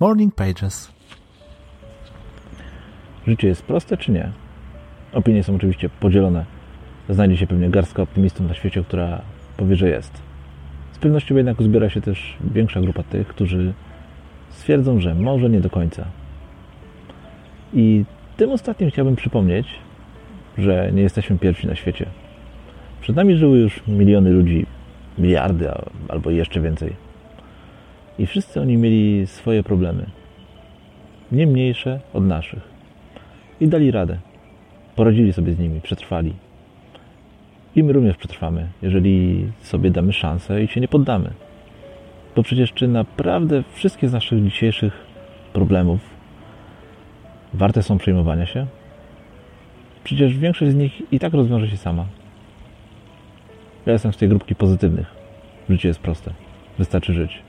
Morning Pages. Życie jest proste czy nie? Opinie są oczywiście podzielone. Znajdzie się pewnie garstka optymistów na świecie, która powie, że jest. Z pewnością jednak uzbiera się też większa grupa tych, którzy stwierdzą, że może nie do końca. I tym ostatnim chciałbym przypomnieć, że nie jesteśmy pierwsi na świecie. Przed nami żyły już miliony ludzi, miliardy albo jeszcze więcej. I wszyscy oni mieli swoje problemy. Nie mniejsze od naszych. I dali radę. Poradzili sobie z nimi, przetrwali. I my również przetrwamy, jeżeli sobie damy szansę i się nie poddamy. Bo przecież czy naprawdę wszystkie z naszych dzisiejszych problemów warte są przejmowania się? Przecież większość z nich i tak rozwiąże się sama. Ja jestem z tej grupki pozytywnych. Życie jest proste. Wystarczy żyć.